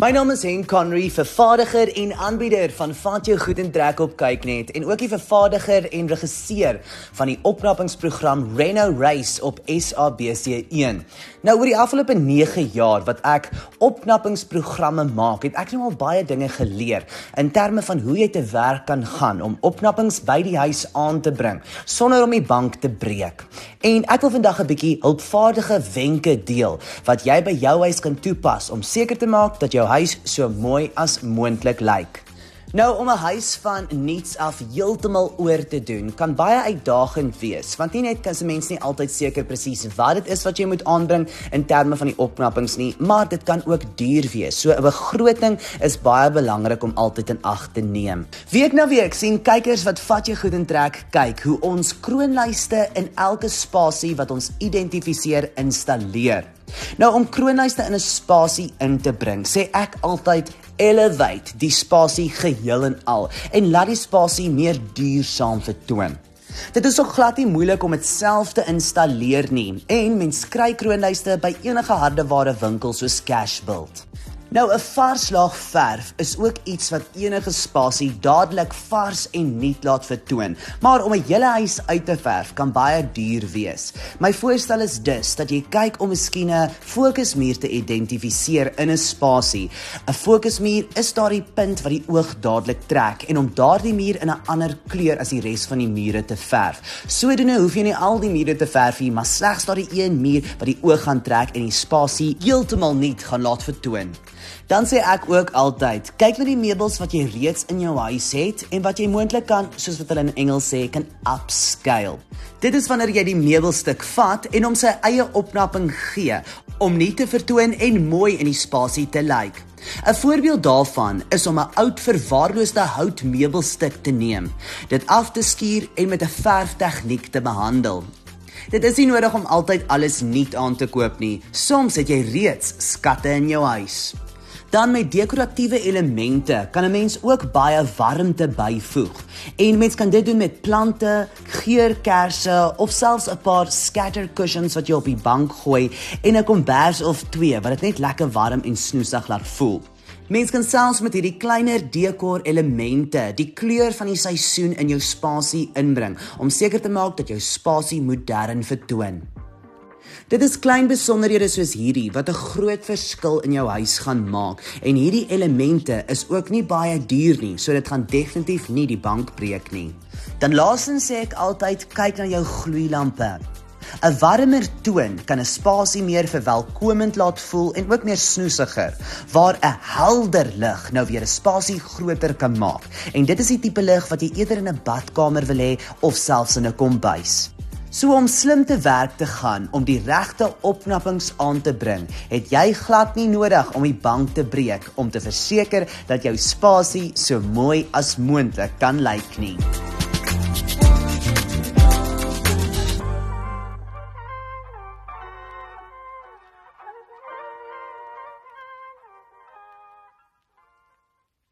My naam is Henk Conry, vervaardiger en aanbieder van Vat jou goed en trek op Kyknet en ook die vervaardiger en regisseur van die opknappingsprogram Reno Race op SABC1. Nou oor die afgelope 9 jaar wat ek opknappingsprogramme maak, het ek nou al baie dinge geleer in terme van hoe jy te werk kan gaan om opknappings by die huis aan te bring sonder om die bank te breek. En ek wil vandag 'n bietjie hulpvaardige wenke deel wat jy by jou huis kan toepas om seker te maak dat jou huis so mooi as moontlik lyk. Nou om 'n huis van niets af heeltemal oor te doen kan baie uitdagend wees want nie net kan se mens nie altyd seker presies wat dit is wat jy moet aanbring in terme van die opknappings nie, maar dit kan ook duur wees. So 'n begroting is baie belangrik om altyd in ag te neem. Week na week sien kykers wat vat jy goed in trek kyk hoe ons kroonlyste in elke spasie wat ons identifiseer installeer. Nou om kroonlyste in 'n spasie in te bring, sê ek altyd elevate die spasie geheel en al en laat die spasie meer duursaam vertoon. Dit is ook glad nie moeilik om dit self te installeer nie en mens kry kroonlyste by enige hardeware winkel soos Cashbuild. Nou 'n vars laag verf is ook iets wat enige spasie dadelik vars en nuut laat vertoon. Maar om 'n hele huis uit te verf kan baie duur wees. My voorstel is dus dat jy kyk om miskien 'n fokusmuur te identifiseer in 'n spasie. 'n Fokusmuur is daardie punt wat die oog dadelik trek en om daardie muur in 'n ander kleur as die res van die mure te verf. Sodoende hoef jy nie al die mure te verf nie, maar slegs daardie een muur wat die oog gaan trek en die spasie heeltemal nuut gaan laat vertoon. Dan sê ek ook altyd, kyk na die meubels wat jy reeds in jou huis het en wat jy moontlik kan, soos wat hulle in Engels sê, kan upscale. Dit is wanneer jy die meubelstuk vat en hom sy eie opknapping gee om nie te vertoon en mooi in die spasie te lyk. 'n Voorbeeld daarvan is om 'n oud verwaarloosde houtmeubelstuk te neem, dit af te skuur en met 'n verftegniek te behandel. Dit is nie nodig om altyd alles nuut aan te koop nie. Soms het jy reeds skatte in jou huis. Dan met dekoratiewe elemente kan 'n mens ook baie warmte byvoeg. En mens kan dit doen met plante, geurkersse of selfs 'n paar scatter cushions wat jy op die bank gooi en 'n kombers of twee wat dit net lekker warm en snoesig laat voel. Mens kan selfs met hierdie kleiner dekor elemente die kleur van die seisoen in jou spasie inbring om seker te maak dat jou spasie modern vertoon. Dit is klein besonderhede soos hierdie wat 'n groot verskil in jou huis gaan maak en hierdie elemente is ook nie baie duur nie, so dit gaan definitief nie die bank breek nie. Dan laasens sê ek altyd kyk na jou gloeilampe. 'n Warmer toon kan 'n spasie meer verwelkomend laat voel en ook meer snoesiger, waar 'n helder lig nou weer 'n spasie groter kan maak. En dit is die tipe lig wat jy eerder in 'n badkamer wil hê of selfs in 'n kombuis. So om slim te werk te gaan om die regte opknappings aan te bring, het jy glad nie nodig om die bank te breek om te verseker dat jou spasie so mooi as moontlik kan lyk nie.